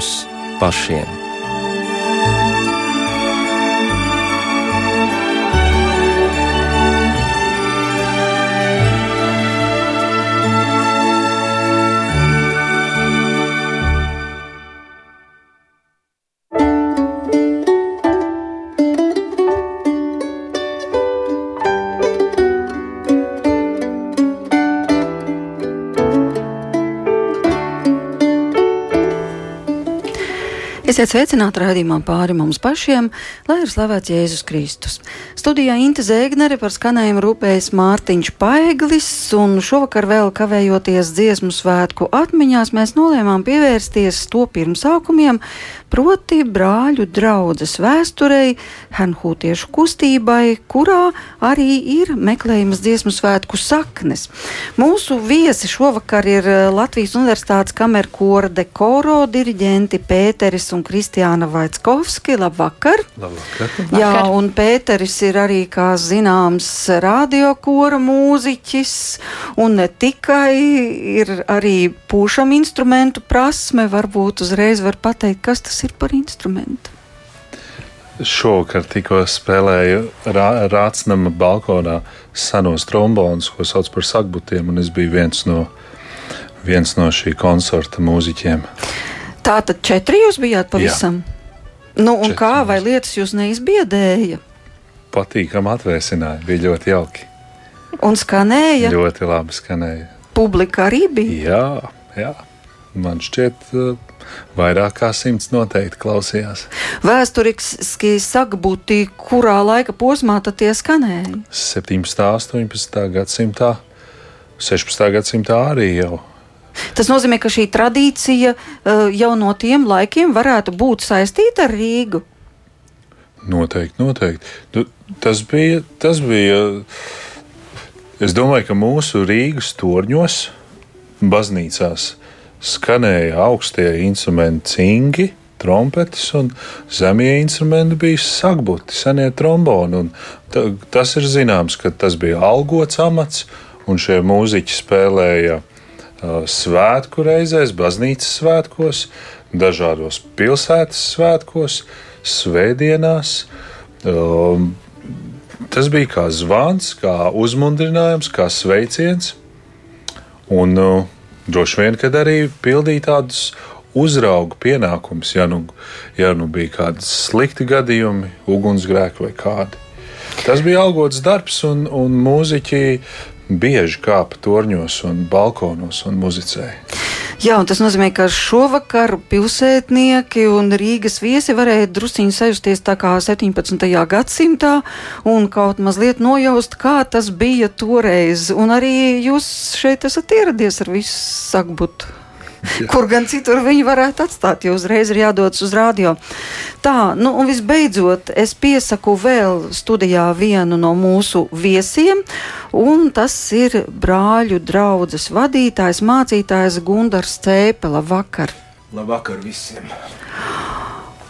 mums. Esiet sveicināti raidījumā pāri mums pašiem, lai ir slavēts Jēzus Kristus. Studijā Inte Zēgnere par skanējumu rūpējas Mārtiņš Paeglis, un šovakar vēl kavējoties dziesmu svētku atmiņās, mēs nolēmām pievērsties to pirmsākumiem, proti brāļu draudzes vēsturei, Hanhūtiešu kustībai, kurā arī ir meklējamas dziesmu svētku saknes. Mūsu viesi šovakar ir Latvijas Universitātes kamerkora dekoro diriģenti Pēteris un un Kristiāna Vaitskovski. Labvakar! Labvakar. Jā, un Pēteris ir arī, kā zināms, radiokora mūziķis, un ne tikai ir arī pūšam instrumentu prasme, varbūt uzreiz var pateikt, kas tas ir par instrumentu. Šovakar tikko spēlēju rā, Rācnama balkonā senos trombonus, ko sauc par sakbutiem, un es biju viens no, viens no šī koncerta mūziķiem. Tā tad četri jūs bijāt pavisam. Jā. Nu, un četri kā vai lietas jūs neizbiedēja? Patīkami atvēsināja, bija ļoti jauki. Un skanēja? Ļoti labi skanēja. Publika arī bija? Jā, jā. Man šķiet, uh, vairāk kā simts noteikti klausījās. Vēsturiski sakbūtī, kurā laika posmā tad tie skanēja? 17. 18. gadsimtā, 16. gadsimtā arī jau Tas nozīmē, ka šī tradīcija uh, jau no tiem laikiem varētu būt saistīta ar Rīgu. Noteikti, noteikti. Nu, tas bija, tas bija. Es domāju, ka mūsu Rīgas torņos, baznīcās skanēja augstie instrumenti, cingi, trompetes, un zemie instrumenti bija sagbuti, senie tromboni. Ta, tas ir zināms, ka tas bija algots amats, un šie mūziķi spēlēja svētku reizēs, baznīcas svētkos, dažādos pilsētas svētkos, svētdienās. Um, tas bija kā zvans, kā uzmundrinājums, kā sveiciens. Un uh, droši vien, kad arī pildīja tādus uzraugu pienākumus, ja nu, ja nu bija kādi slikti gadījumi, ugunsgrēki vai kādi. Tas bija algots darbs, un, un mūziķi bieži kāpa torņos un balkonos un muzicēja. Jā, un tas nozīmē, ka šovakar pilsētnieki un Rīgas viesi varēja drusciņi sajusties tā kā 17. gadsimtā un kaut mazliet nojaust, kā tas bija toreiz. Un arī jūs šeit esat ieradies ar visu sakbutu. Kur gan citur viņi varētu atstāt, jo uzreiz ir jādodas uz radio. Tā, nu un visbeidzot, es piesaku vēl studijā vienu no mūsu viesiem, un tas ir brāļu draudzes vadītājs, mācītājs Gundars Cēpela. Vakar! Labvakar visiem!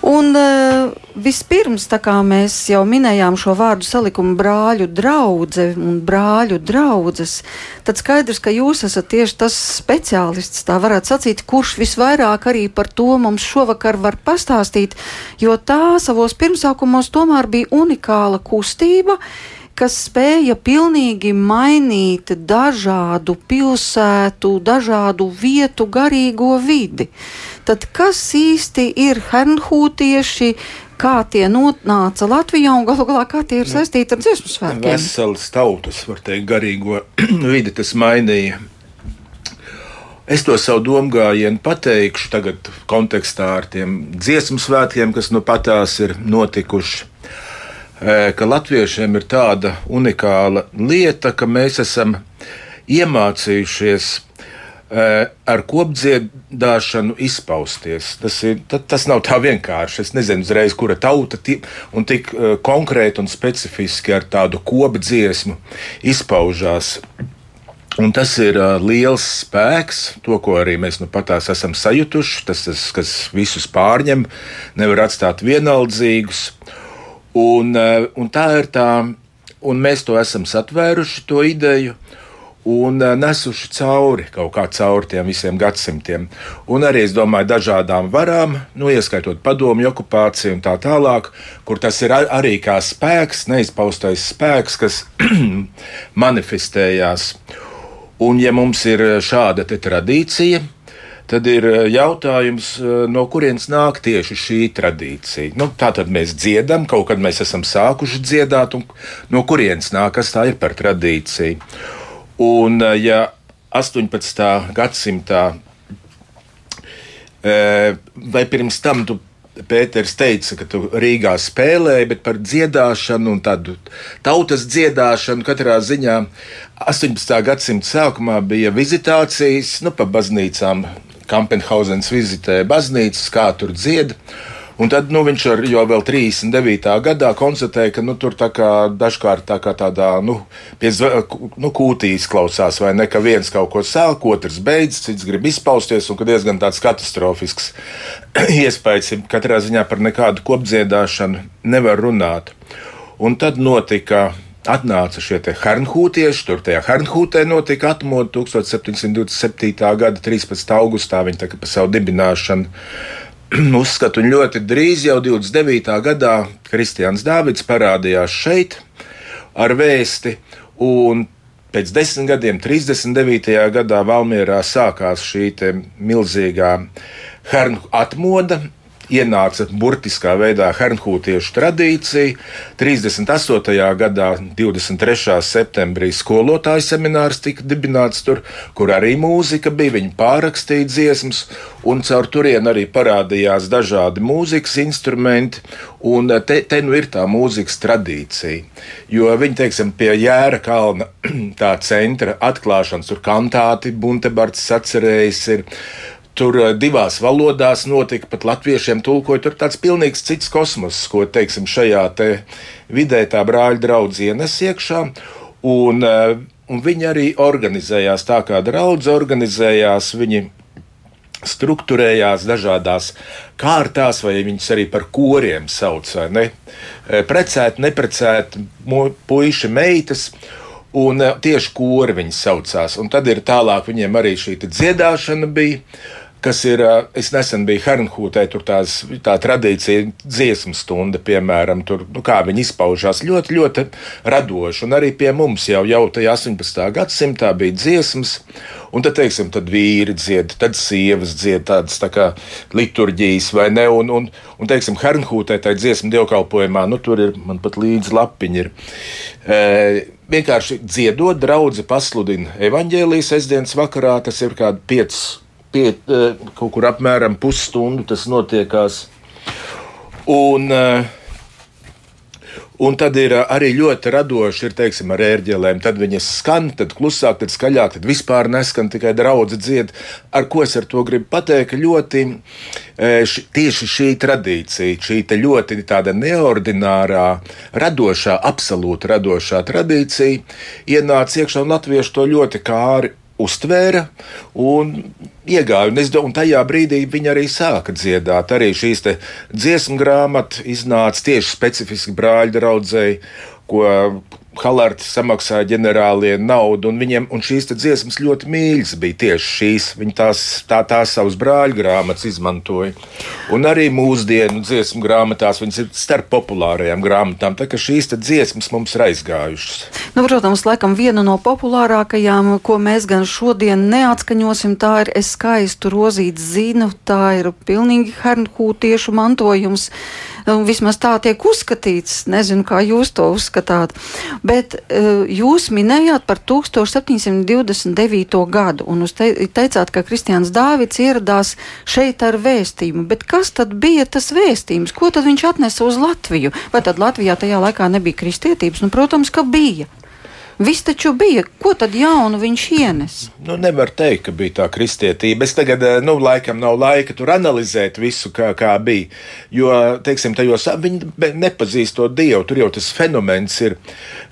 Un uh, vispirms, kā mēs jau minējām šo vārdu salikumu brāļu draudzē un brāļu draudzes, tad skaidrs, ka jūs esat tieši tas speciālists, tā varētu sacīt, kurš visvairāk arī par to mums šovakar var pastāstīt, jo tā savos pirmsākumos tomēr bija unikāla kustība kas spēja pilnīgi mainīt dažādu pilsētu, dažādu vietu garīgo vidi. Tad kas īsti ir hernhūtieši? Kā tie nonāca Latvijā un galu galā kā tie ir saistīti ar dziesmu svētkiem? Veselas tautas, var teikt, garīgo vidi tas mainīja. Es to savu domu gājienu pateikšu tagad kontekstā ar tiem dziesmu svētkiem, kas nu patās ir notikuši ka latviešiem ir tāda unikāla lieta, ka mēs esam iemācījušies ar kopdziedāšanu izpausties. Tas, ir, tas nav tā vienkārši. Es nezinu, uzreiz, kura tauta un tik konkrēti un specifiski ar tādu kopdziesmu izpaužās. Un tas ir uh, liels spēks, to, arī mēs nu pat esam sajutuši. Tas, tas, kas visus pārņem, nevar atstāt vienaldzīgus. Un, eh, un tā ir tā, un mēs to esam satvēruši, to ideju. un eh, nesuši cauri kaut kā cauri tiem visiem gadsimtiem. Un arī, es domāju, dažādām varām, nu, ieskaitot padomju okupāciju un tā tālāk, kur tas ir arī kā spēks, neizpaustais spēks, kas manifestējās. Un, ja mums ir šāda tradīcija, tad ir jautājums, no kurienes nāk tieši šī tradīcija. Nu, tā tad mēs dziedam, kaut kad mēs esam sākuši dziedāt, un no kurienes nāk, kas tā ir par tradīciju. Un, eh, ja 18. gadsimtā eh, vai pirms tam tu Pēters teica, ka tu Rīgā spēlēji, bet par dziedāšanu un tādu tautas dziedāšanu katrā ziņā 18. gadsimta sākumā bija vizitācijas, nu, pa baznīcām. Kampenhausens vizitēja baznīcas, kā tur dziedāja. Un tad nu, viņš ar, jau vēl 39. gadā konstatēja, ka nu, tur kā dažkārt tā kā tādā nu, pie nu, kūtīs klausās, vai ne, ka viens kaut ko sāk, otrs beidz, cits grib izpausties, un ka diezgan tāds katastrofisks iespējas katrā ziņā par nekādu kopdziedāšanu nevar runāt. Un tad notika atnāca šie hernhūtieši. Tur tajā hernhūtē notika atmodu 1727. gada 13. augustā. Viņi tā kā pa savu dibināšanu uzskatu, un ļoti drīz, jau 29. gadā, Kristians Dārvids parādījās šeit ar vēsti. Pēc desmit gadiem, 39. gadā, Valmjerā sākās šī milzīgā hernu atmoda, ienāca burtiskā veidā hernhūtiešu tradīcija. 38. gadā, 23. septembrī, skolotāju seminārs tika dibināts tur, kur arī mūzika bija. Viņi pārrakstīja dziesmas, un caur turieni arī parādījās dažādi mūzikas instrumenti. Un te, te nu ir tā mūzikas tradīcija. Jo viņi, teiksim, pie Jēra kalna tā centra atklāšanas, tur kantāti, Buntebarts atcerējis ir Tur eh, divās valodās notika, pat latviešiem tulkoja. Tur tāds pilnīgs cits kosmos, ko teiksim, šajā te vidē tā brāļa draudzene ienes iekšā. Un, eh, un viņi arī organizējās tā, kā draudzene organizējās. Viņi struktūrējās dažādās kārtās, vai viņus arī par koriem sauc, ne? Eh, precēti, neprecēti, puiši, meitas. Un tieši kori viņi saucās. Un tad ir tālāk, viņiem arī šī dziedāšana bija kas ir, es nesen biju Hernhūtē, tur tās, tā tradīcija, dziesmu stunda, piemēram, tur, nu, kā viņi izpaužās ļoti, ļoti radoši. Un arī pie mums jau, jau tajā 18. gadsimtā bija dziesmas, un tad, teiksim, tad vīri dzied, tad sievas dzied tādas tā kā liturģijas vai ne, un, un, un teiksim, Hernhūtē tā dziesma dievkalpojumā, nu, tur ir, man pat līdzi lapiņi ir. E, vienkārši dziedot, draugi pasludina evaņģēlijas sestdienas vakarā, tas ir kādi 5 pie, eh, kaut kur apmēram pusstundu tas notiekās. Un, eh, Un tad ir eh, arī ļoti radoši, ir teiksim, ar ērģelēm. Tad viņas skan, tad klusāk, tad skaļāk, tad vispār neskan tikai draudzē dzied. Ar ko es ar to gribu pateikt? Ļoti š, tieši šī tradīcija, šī ļoti tāda neordinārā, radošā, absolūti radošā tradīcija ienāca iekšā, un latvieši to ļoti kāri uztvēra un iegāja. Un, es, un tajā brīdī viņi arī sāka dziedāt. Arī šīs dziesmu grāmatas iznāca tieši specifiski brāļu draudzēji, ko Halards samaksāja ģenerāliem naudu, un viņiem un šīs dziesmas ļoti mīļas bija tieši šīs. Viņi tās, tā, tās savas brāļu grāmatas izmantoja. Un arī mūsdienu dziesmu grāmatās viņas ir starp populārajām grāmatām, tā ka šīs dziesmas mums ir aizgājušas. Nu, protams, laikam viena no populārākajām, ko mēs gan šodien neatskaņosim, tā ir Es skaistu rozīt zinu, tā ir pilnīgi hernhūtiešu mantojums. Nu, vismaz tā tiek uzskatīts. Nezinu, kā jūs to uzskatāt. Bet uh, jūs minējāt par 1729. gadu, un teicāt, ka Kristians Dāvids ieradās šeit ar vēstījumu. Bet kas tad bija tas vēstījums? Ko tad viņš atnesa uz Latviju? Vai tad Latvijā tajā laikā nebija kristietības? Nu, protams, ka bija. Viss taču bija. Ko tad jaunu viņš ienes? Nu, nevar teikt, ka bija tā kristietība. Es tagad, eh, nu, laikam nav laika tur analizēt visu, kā, kā bija. Jo, teiksim, tajos viņi nepazīst to dievu. Tur jau tas fenomens ir,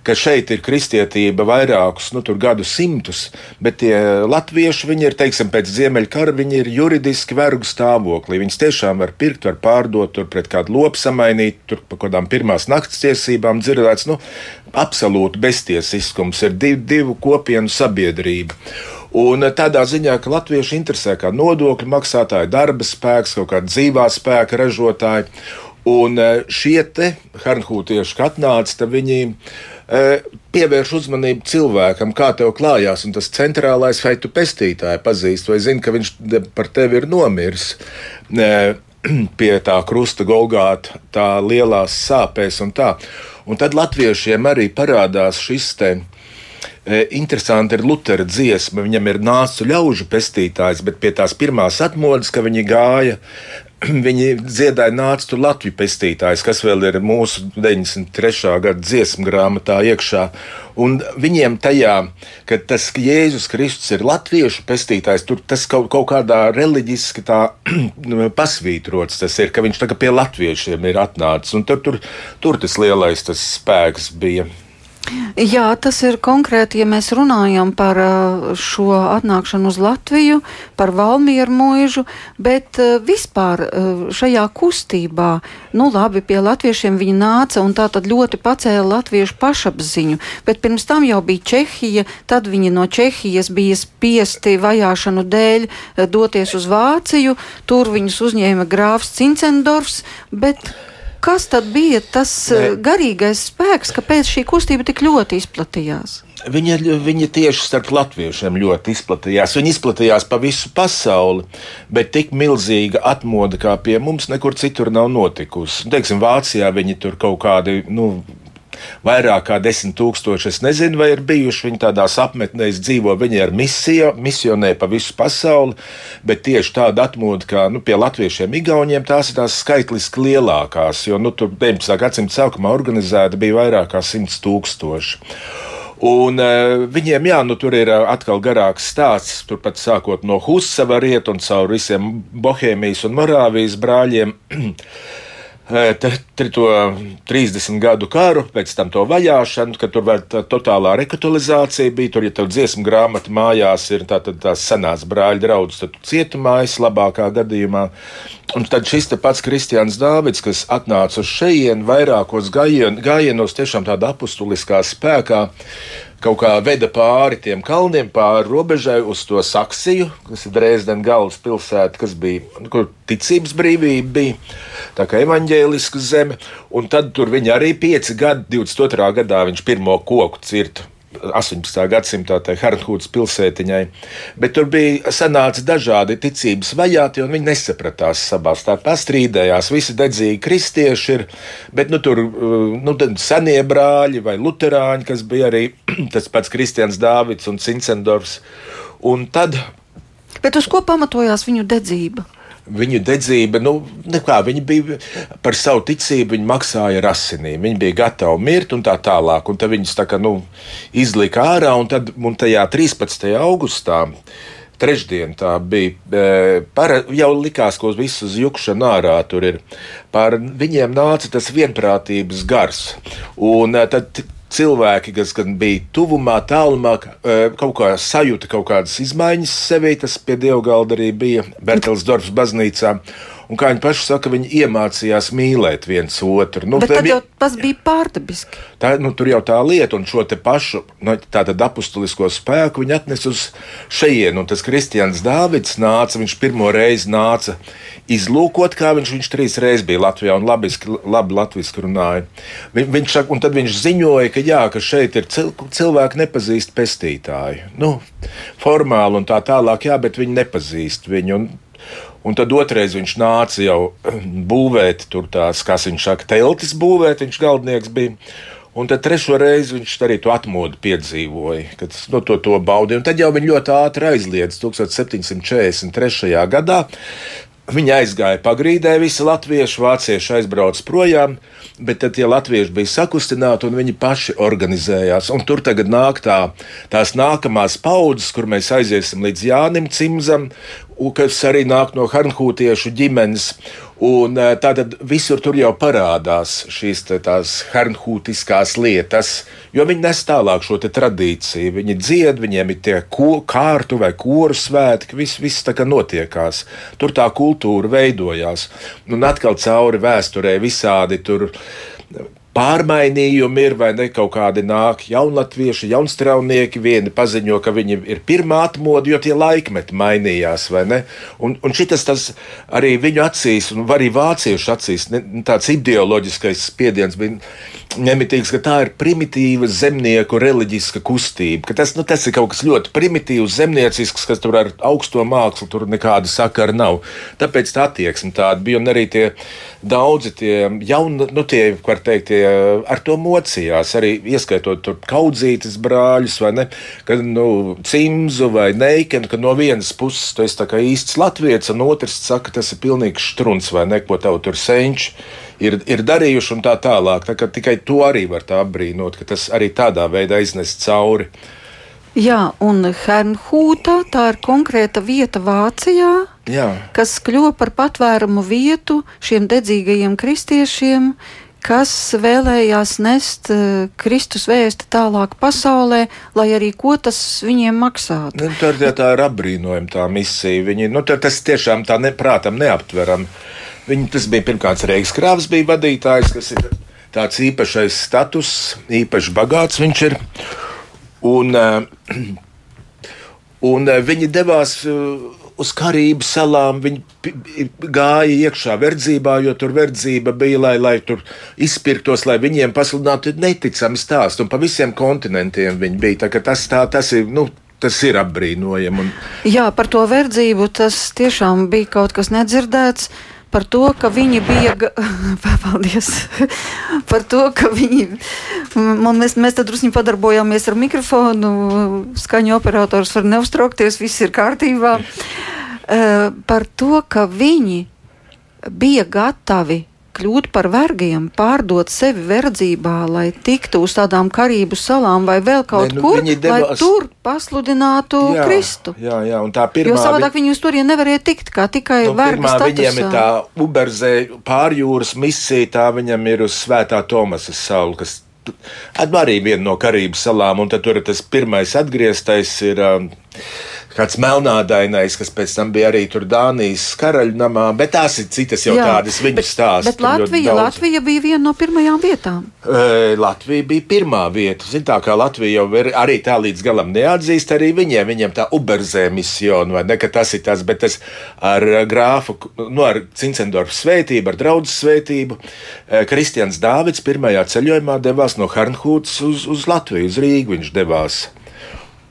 ka šeit ir kristietība vairākus nu, gadu simtus, bet tie latvieši, viņi ir, teiksim, pēc ziemeļkara, viņi ir juridiski vergu stāvoklī. Viņus tiešām var pirkt, var pārdot, tur pret kādu lopu samainīt, tur par kādām pirmās nakts tiesībām dzirdēts. Nu, absolūti beztiesiskums, ir div, divu kopienu sabiedrība. Un tādā ziņā, ka latvieši interesē kā nodokļu maksātāji, darba spēks, kaut kāda dzīvā spēka ražotāji. Un šie te harnhūtieši, kad atnāca, tad viņi pievērš uzmanību cilvēkam, kā tev klājās, un tas centrālais vai tu pestītāju pazīst, vai zini, ka viņš par tevi ir nomiris pie tā krusta golgāta, tā lielās sāpēs un tā. Un tad latviešiem arī parādās šis te. Interesanti ir Lutera dziesma. Viņam ir nācu ļaužu pestītājs, bet pie tās pirmās atmodas, ka viņi gāja viņi dziedāja nāc tu Latviju pestītājs, kas vēl ir mūsu 93. gada dziesmu grāmatā iekšā. Un viņiem tajā, ka tas Jēzus Kristus ir latviešu pestītājs, tur tas kaut, kaut kādā reliģiski tā pasvītrots tas ir, ka viņš tagad pie latviešiem ir atnācis. Un tur, tur, tur tas lielais tas spēks bija. Jā, tas ir konkrēti, ja mēs runājam par šo atnākšanu uz Latviju, par Valmieru mūžu, bet vispār šajā kustībā, nu labi, pie latviešiem viņi nāca un tā tad ļoti pacēla latviešu pašapziņu, bet pirms tam jau bija Čehija, tad viņi no Čehijas bija spiesti vajāšanu dēļ doties uz Vāciju, tur viņus uzņēma grāfs Cincendorfs, bet Kas tad bija tas ne. Eh, garīgais spēks, kāpēc šī kustība tik ļoti izplatījās? Viņa, viņa tieši starp latviešiem ļoti izplatījās. Viņa izplatījās pa visu pasauli, bet tik milzīga atmoda kā pie mums nekur citur nav notikusi. Teiksim, Vācijā viņi tur kaut kādi nu, vairāk kā desmit tūkstoši. Es nezinu, vai ir bijuši viņi tādās apmetnēs, dzīvo viņi ar misiju, misionē pa visu pasauli, bet tieši tāda atmoda, kā nu, pie latviešiem, igauniem, tās ir tās skaitliski lielākās, jo nu, tur 19. gadsimta sākumā organizēta bija vairāk kā 100 tūkstoši. Un uh, viņiem, jā, nu, tur ir uh, atkal garāks stāsts, turpat sākot no Husava riet un caur visiem Bohēmijas un Morāvijas brāļiem. to 30 gadu karu, pēc tam to vajāšanu, kad tur vēl tā totālā rekatolizācija bija. Tur, ja tev dziesmu grāmata mājās ir tā, tās senās brāļa draudzes, tad cietumā es labākā gadījumā. Un tad šis pats Kristians Dāvids, kas atnāca uz šejienes vairākos gājienos, tiešām tādā apustuliskā spēkā, kaut kā veda pāri tiem kalniem, pāri robežai uz to Saksiju, kas ir Dresdena galvaspilsēta, kas bija, kur ticības brīvība bija, tā kā evaņģēliska zeme. Un tad tur viņi arī pieci gadi, 22. gadā viņš pirmo koku cirta 18. gadsimtā tai Hernhūdas pilsētiņai, bet tur bija sanāca dažādi ticības vajāti, un viņi nesapratās savā starpā, strīdējās, visi dedzīgi kristieši ir, bet nu, tur nu, senie brāļi vai luterāņi, kas bija arī tas pats Kristians Dāvids un Cincendorfs, un tad. Bet uz ko pamatojās viņu dedzība? Viņu dedzība, nu, nekā, viņi bija par savu ticību, viņi maksāja ar asinīm. Viņi bija gatavi mirt un tā tālāk. Un tad viņus tā kā nu, izlika ārā, un tad un tajā 13. augustā. Trešdien tā bija. E, para, jau likās, ka uz visu jukšanu ārā tur ir. Par viņiem nāca tas vienprātības gars. Un e, tad cilvēki, kas bija tuvumā, tālumā, kaut kā sajūta kaut kādas izmaiņas sevī. Tas pie Dievgalda arī bija Bertels Dārfs baznīcā. Un kā viņi paši saka, viņi iemācījās mīlēt viens otru. Nu, Bet tad jau tas bija pārdabiski. Tā, nu, tur jau tā lieta, un šo pašu nu, apustulisko spēku viņi atnes uz šejienu. Tas Kristians Dāvids nāca, viņš pirmo reizi nāca izlūkot, kā viņš, viņš trīs reizes bija Latvijā un labi, labi latviešu runāja. Viņ, viņš, un tad viņš ziņoja, ka, jā, ka šeit ir cil, cilvēki nepazīst pestītāju. Nu, formāli un tā tālāk, jā, bet viņi nepazīst viņu. Un, Un tad otrais viņš nāca jau būvēt, tur tās, kā viņš saka, teltis būvēt, viņš galdnieks bija. Un tad trešo reizi viņš arī to atmodu piedzīvoja, kad no, to, to baudīja. Un tad jau viņi ļoti ātri aizliedz 1743. gadā. Viņi aizgāja pagrīdē, visi latvieši, vācieši aizbrauca projām, bet tad tie latvieši bija sakustināti un viņi paši organizējās. Un tur tagad nāk tā, tās nākamās paudzes, kur mēs aiziesim līdz Jānim Cimzam, kas arī nāk no Hanhūtiešu ģimenes. Un tātad visur tur jau parādās šīs tās hernhūtiskās lietas, jo viņi nes tālāk šo tradīciju. Viņi dzied, viņiem ir tie ko, kārtu vai koru svētki, viss, viss tā kā notiekās. Tur tā kultūra veidojās. Un atkal cauri vēsturē visādi tur pārmainījumi ir, vai ne kaut kādi nāk jaunatvieši, jaunstraunieki, vieni paziņo, ka viņi ir pirmā atmodu, jo tie laikmeti mainījās, vai ne? Un, un šitas tas arī viņu acīs, un arī vāciešu acīs, ne, tāds ideoloģiskais spiediens bija nemitīgs, ka tā ir primitīva zemnieku reliģiska kustība, tas, nu, tas ir kaut kas ļoti primitīvs, zemniecisks, kas tur ar augsto mākslu tur nekāda sakara nav. Tāpēc tā attieksme tāda bija, un arī tie daudzi tie jauni, nu, tie, var teikt, tie ar to mocījās, arī ieskaitot tur kaudzītas brāļus, vai ne, kad, nu, cimzu vai neikenu, ka no vienas puses tu esi īsts latviets, un otrs saka, tas ir pilnīgs štruns, vai ne, ko tev tur senči ir, ir darījuši un tā tālāk. Tā tikai to arī var tā apbrīnot, ka tas arī tādā veidā iznest cauri. Jā, un Hernhūta tā ir konkrēta vieta Vācijā, Jā. kas kļuva par patvērumu vietu šiem dedzīgajiem kristiešiem, kas vēlējās nest uh, Kristus vēsti tālāk pasaulē, lai arī ko tas viņiem maksātu. Nu, tā, tā ir apbrīnojama tā misija. Viņi, nu, tas tiešām tā neprātam neaptveram. Viņi, tas bija pirmkārt Reigas Krāvs, bija vadītājs, kas ir tāds īpašais status, īpaši bagāts viņš ir. Un, eh, un eh, viņi devās eh, uz Karību salām. Viņi gāja iekšā verdzībā, jo tur verdzība bija, lai, lai tur izpirktos, lai viņiem pasludinātu neticami stāstu. Un pa visiem kontinentiem viņi bija. Tā, tas, tā, tas ir. Nu, Tas ir apbrīnojami. Un... Jā, par to verdzību tas tiešām bija kaut kas nedzirdēts. Uh, par to, ka viņi bija. Paldies! par to, ka viņi. Man, mēs, mēs tad drusku padarbojāmies ar mikrofonu. Skaņu operators var neuztraukties, viss ir kārtībā. Uh, par to, ka viņi bija gatavi kļūt par vergiem, pārdot sevi verdzībā, lai tiktu uz tādām Karību salām vai vēl kaut ne, nu, kur, devās... lai tur pasludinātu jā, Kristu. Jā, jā, un tā pirmā. Jo savādāk vi... viņi uz turieni nevarēja tikt, kā tikai nu, verga statusā. Viņiem ir tā Uberzē pārjūras misija, tā viņam ir uz Svētā Tomasa salu, kas arī viena no Karību salām, un tad tur tas pirmais atgrieztais ir. Um, kāds melnādainais, kas pēc tam bija arī tur Dānijas karaļnamā, bet tās ir citas jau Jā, tādas viņu stāstus. Bet Latvija, Latvija bija viena no pirmajām vietām. E, Latvija bija pirmā vieta. Zin, tā kā Latvija jau ir, arī tā līdz galam neatzīst, arī viņiem, viņiem tā Uberzē misiona, vai ne, ka tas ir tas, bet tas ar grāfu, nu, ar Cincendorfu svētību, ar draudzes svētību, Kristians Dāvids pirmajā ceļojumā devās no Harnhūtas uz, uz Latviju, uz Rīgu viņš devās.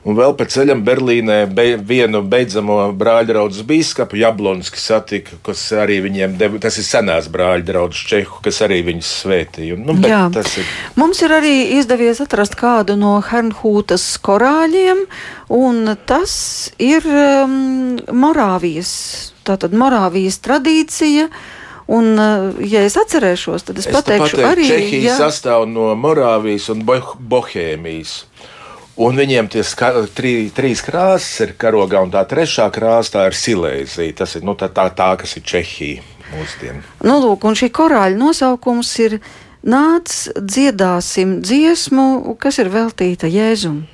Un vēl pēc ceļam Berlīnē be, vienu beidzamo brāļa draugu biskupu Jablonski satika, kas arī viņiem deva. Tas ir senās brāļa draugs Čehu, kas arī viņus svētīja. Nu, ir... Mums ir arī izdevies atrast kādu no Hernhūtas korāļiem, un tas ir um, Morāvijas, tātad Morāvijas tradīcija. Un, uh, ja es atcerēšos, tad es, es pateikšu, pateiktu, arī Čehija ja... sastāv no Morāvijas un Bohēmijas. Un viņiem tie ska, trī, trīs krāsas ir karogā, un tā trešā krāsa ir Silēzija. Tas ir nu, tā, tā, tā, kas ir Čehija mūsdienu. Nu, lūk, un šī korāļa nosaukums ir Nāc, dziedāsim dziesmu, kas ir veltīta Jēzumam.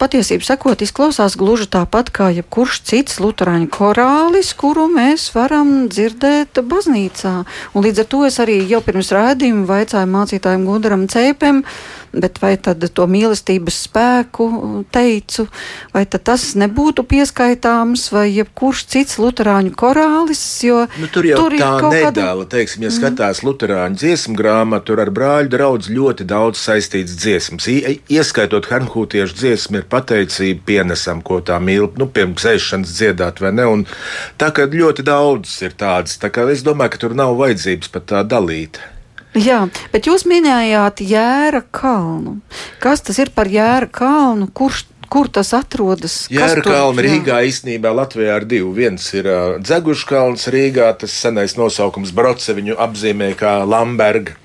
Patiesība sakot, izklausās gluži tāpat kā jebkurš cits luterāņu korālis, kuru mēs varam dzirdēt baznīcā. Un līdz ar to es arī jau pirms rādījuma vaicāju mācītājiem Gudaram Cēpēm, bet vai tad to mīlestības spēku teicu, vai tas nebūtu pieskaitāms, vai jebkurš cits luterāņu korālis, jo nu, tur jau tur tā kaut nedala, kāda... teiksim, ja skatās mm. luterāņu dziesmu grāmatu, tur ar brāļu draudz ļoti daudz saistīts dziesmas. I, ieskaitot hermhūtiešu dziesmu, ir pateicība pienesam, ko tā mīl, nu, pirms ēšanas dziedāt vai ne, un tā kā ļoti daudz ir tādas, tā kā es domāju, ka tur nav vajadzības pat tā dalīt. Jā, bet jūs minējāt Jēra kalnu. Kas tas ir par Jēra kalnu? Kurš kur tas atrodas? Jēra kalna Rīgā īstenībā Latvijā ir divi. Viens ir uh, Dzegušs kalns Rīgā, tas senais nosaukums Broce viņu apzīmē kā Lamberga.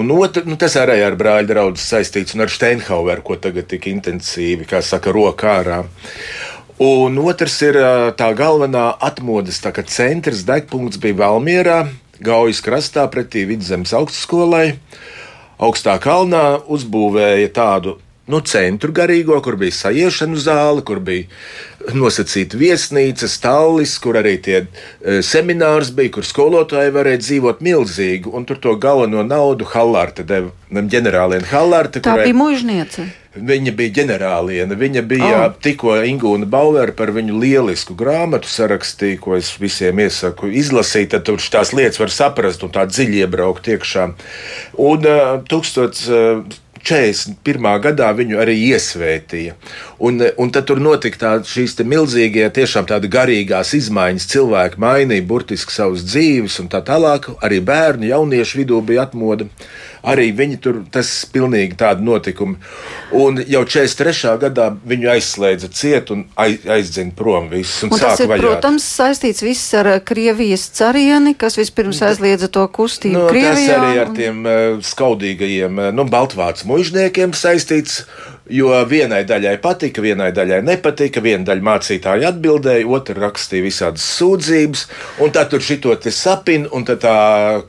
Un otru, nu, tas arī ar brāļa draugu saistīts un ar Steinhaueru, ko tagad tik intensīvi, kā saka, rokā ārā. Un otrs ir tā galvenā atmodas tā centrs, degpunkts bija Valmierā, Gaujas krastā pretī Vidzemes augstskolai. Augstā kalnā uzbūvēja tādu nu, centru garīgo, kur bija sajiešanu zāle, kur bija nosacīta viesnīca, stallis, kur arī tie e, seminārs bija, kur skolotāji varēja dzīvot milzīgi, un tur to galveno naudu Hallārta deva ģenerālienei Hallārta. Tā kurai... bija mužniece. Viņa bija ģenerāliene. Viņa bija oh. tikko Ingūna Bauera par viņu lielisku grāmatu sarakstīja, ko es visiem iesaku izlasīt. Tad tur tās lietas var saprast un tā dziļi iebraukt iekšā. Un uh, 1000. 41. gadā viņu arī iesvētīja. Un, un tad tur notika tā, šīs milzīgie, tiešām tādas garīgās izmaiņas. Cilvēki mainīja burtiski savas dzīves, un tā tālāk. Arī bērnu, jauniešu vidū bija atmoda. Arī viņi tur, tas pilnīgi tādi notikumi. Un jau 43. gadā viņu aizslēdza ciet un aizdzina prom visus. Un un tas ir, vajāt. protams, saistīts viss ar eh, Krievijas carieni, kas vispirms aizliedza to kustību nu, Krievijā. Tas arī ar tiem uh, skaudīgajiem, nu, Baltvācu mužniekiem saistīts. Jo vienai daļai patika, vienai daļai nepatika. Viena daļa mācītāja atbildēja, otra rakstīja visādas sūdzības, un tad tur šito te sapina, un tā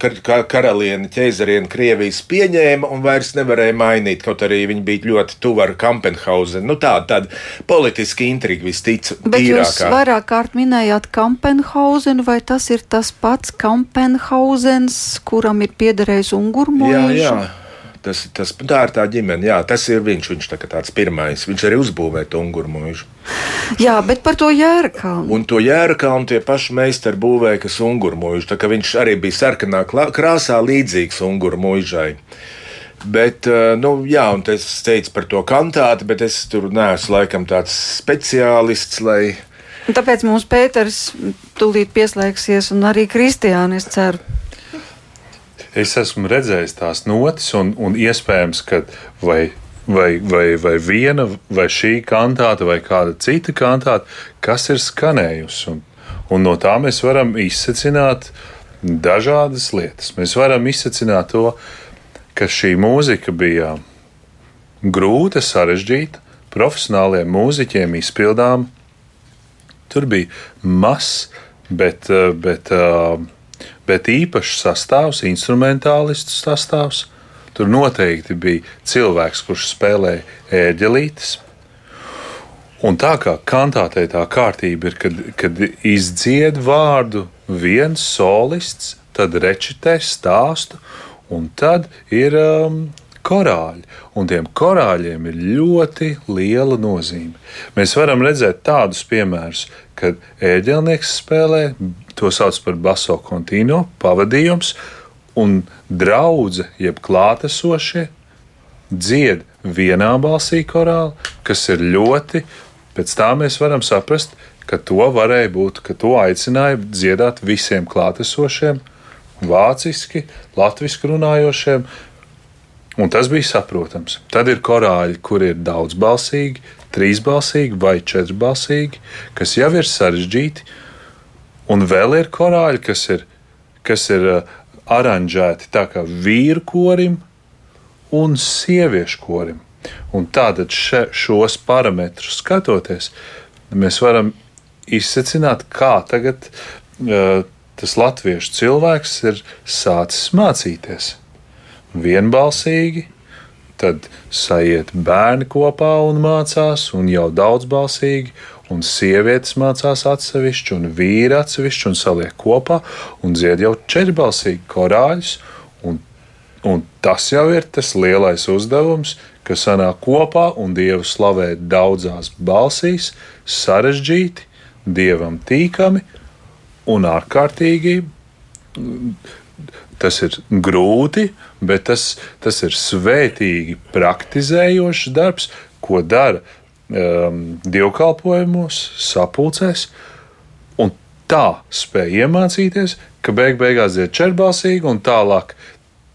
kar kar karaliene ķēzariene Krievijas pieņēma un vairs nevarēja mainīt, kaut arī viņi bija ļoti tuvu ar Kampenhausenu. Nu, tāda, tāda politiska intriga visticamāk. Bet jūs vairāk kārt minējāt Kampenhausenu, vai tas ir tas pats Kampenhausens, kuram ir piederējis Ungurmoļš? Jā, jā. Tas, tas, tā ir tā ģimene, jā, tas ir viņš. Viņš tā tāds pirmais. Viņš arī uzbūvēja to ungurmuļu. Jā, bet par to jērkalnu. Un to jērkalnu tie paši meistari būvēja, kas ungurmuļš. Tā kā viņš arī bija sarkanā krāsā līdzīgs ungurmuļžai. Bet, eh, nu, jā, un es teicu par to kantāti, bet es tur neesmu laikam tāds speciālists, lai. Un tāpēc mums Pēters tūlīt pieslēgsies, un arī Kristiānis, es ceru es esmu redzējis tās notis, un, un iespējams, ka vai, vai, vai, vai viena, vai šī kantāta, vai kāda cita kantāta, kas ir skanējusi. Un, un no tā mēs varam izsacināt dažādas lietas. Mēs varam izsacināt to, ka šī mūzika bija grūta, sarežģīta, profesionāliem mūziķiem izpildām. Tur bija mazs, bet, bet uh, bet īpašs sastāvs, instrumentālistu sastāvs. Tur noteikti bija cilvēks, kurš spēlēja ērģelītes. Un tā kā kantātē tā kārtība ir, kad, kad izdzied vārdu viens solists, tad rečitē stāstu, un tad ir um, korāļi. Un tiem korāļiem ir ļoti liela nozīme. Mēs varam redzēt tādus piemērus, kad ēģelnieks spēlē To sauc par baso kontīno, pavadījums, un draudzene, jeb klātesošie, dzied vienā balsī korāli, kas ir ļoti, pēc tā mēs varam saprast, ka to varēja būt, ka to aicināja dziedāt visiem klātesošiem, vāciski, latviešu runājošiem, un tas bija saprotams. Tad ir korāļi, kur ir daudzbalsīgi, trīsbalsīgi vai četrbalsīgi, kas jau ir sarežģīti Un vēl ir korāļi, kas ir, kas ir uh, aranžēti tā kā vīru korim un sieviešu korim. Un tātad še, šos parametrus skatoties, mēs varam izsecināt, kā tagad uh, tas latviešu cilvēks ir sācis mācīties vienbalsīgi, tad sajiet bērni kopā un mācās, un jau daudzbalsīgi, un sievietes mācās atsevišķi, un vīri atsevišķi, un saliek kopā, un dzied jau četrbalsīgi korāļus. Un, un tas jau ir tas lielais uzdevums, kas sanāk kopā un dievu slavē daudzās balsīs, sarežģīti, dievam tīkami un ārkārtīgi. Tas ir grūti, bet tas, tas ir svētīgi praktizējošs darbs, ko dara um, dievkalpojumos, sapulcēs. Un tā spēja iemācīties, ka beig beigās ir čerbalsīgi un tālāk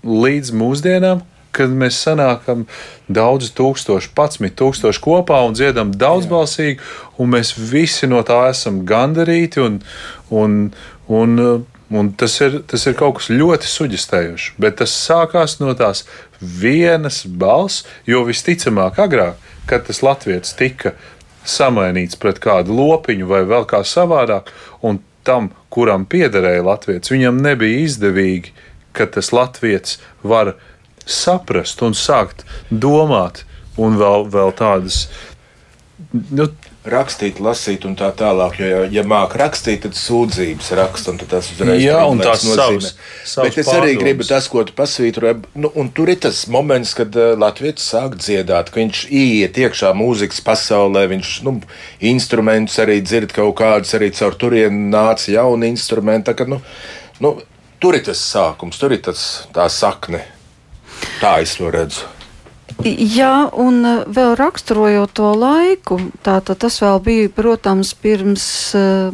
līdz mūsdienām, kad mēs sanākam daudz tūkstoši, patsmit tūkstoši kopā un dziedam daudzbalsīgi, un mēs visi no tā esam gandarīti. Un, un, un, un tas, ir, tas ir kaut kas ļoti suģistējošs, bet tas sākās no tās vienas balss, jo visticamāk agrāk kad tas latviečs tika samainīts pret kādu lopiņu vai vēl kā savādāk, un tam, kuram piederēja latviečs, viņam nebija izdevīgi, ka tas latviečs var saprast un sākt domāt, un vēl, vēl tādas nu, rakstīt, lasīt un tā tālāk. Jo, ja, ja māca rakstīt, tad sūdzības raksta un tas uzreiz Jā, un tās savas, savas Bet es arī gribu tas, ko tu pasvītroji. Nu, un tur ir tas moments, kad uh, Latvijas sāk dziedāt, ka viņš ieiet iekšā mūzikas pasaulē, viņš nu, instrumentus arī dzird kaut kādus, arī caur turieni nāca jauni instrumenti. Ka, nu, nu, tur ir tas sākums, tur ir tas, tā sakne. Tā es to redzu. Jā, un uh, vēl raksturojot to laiku, tātad tas vēl bija, protams, pirms uh,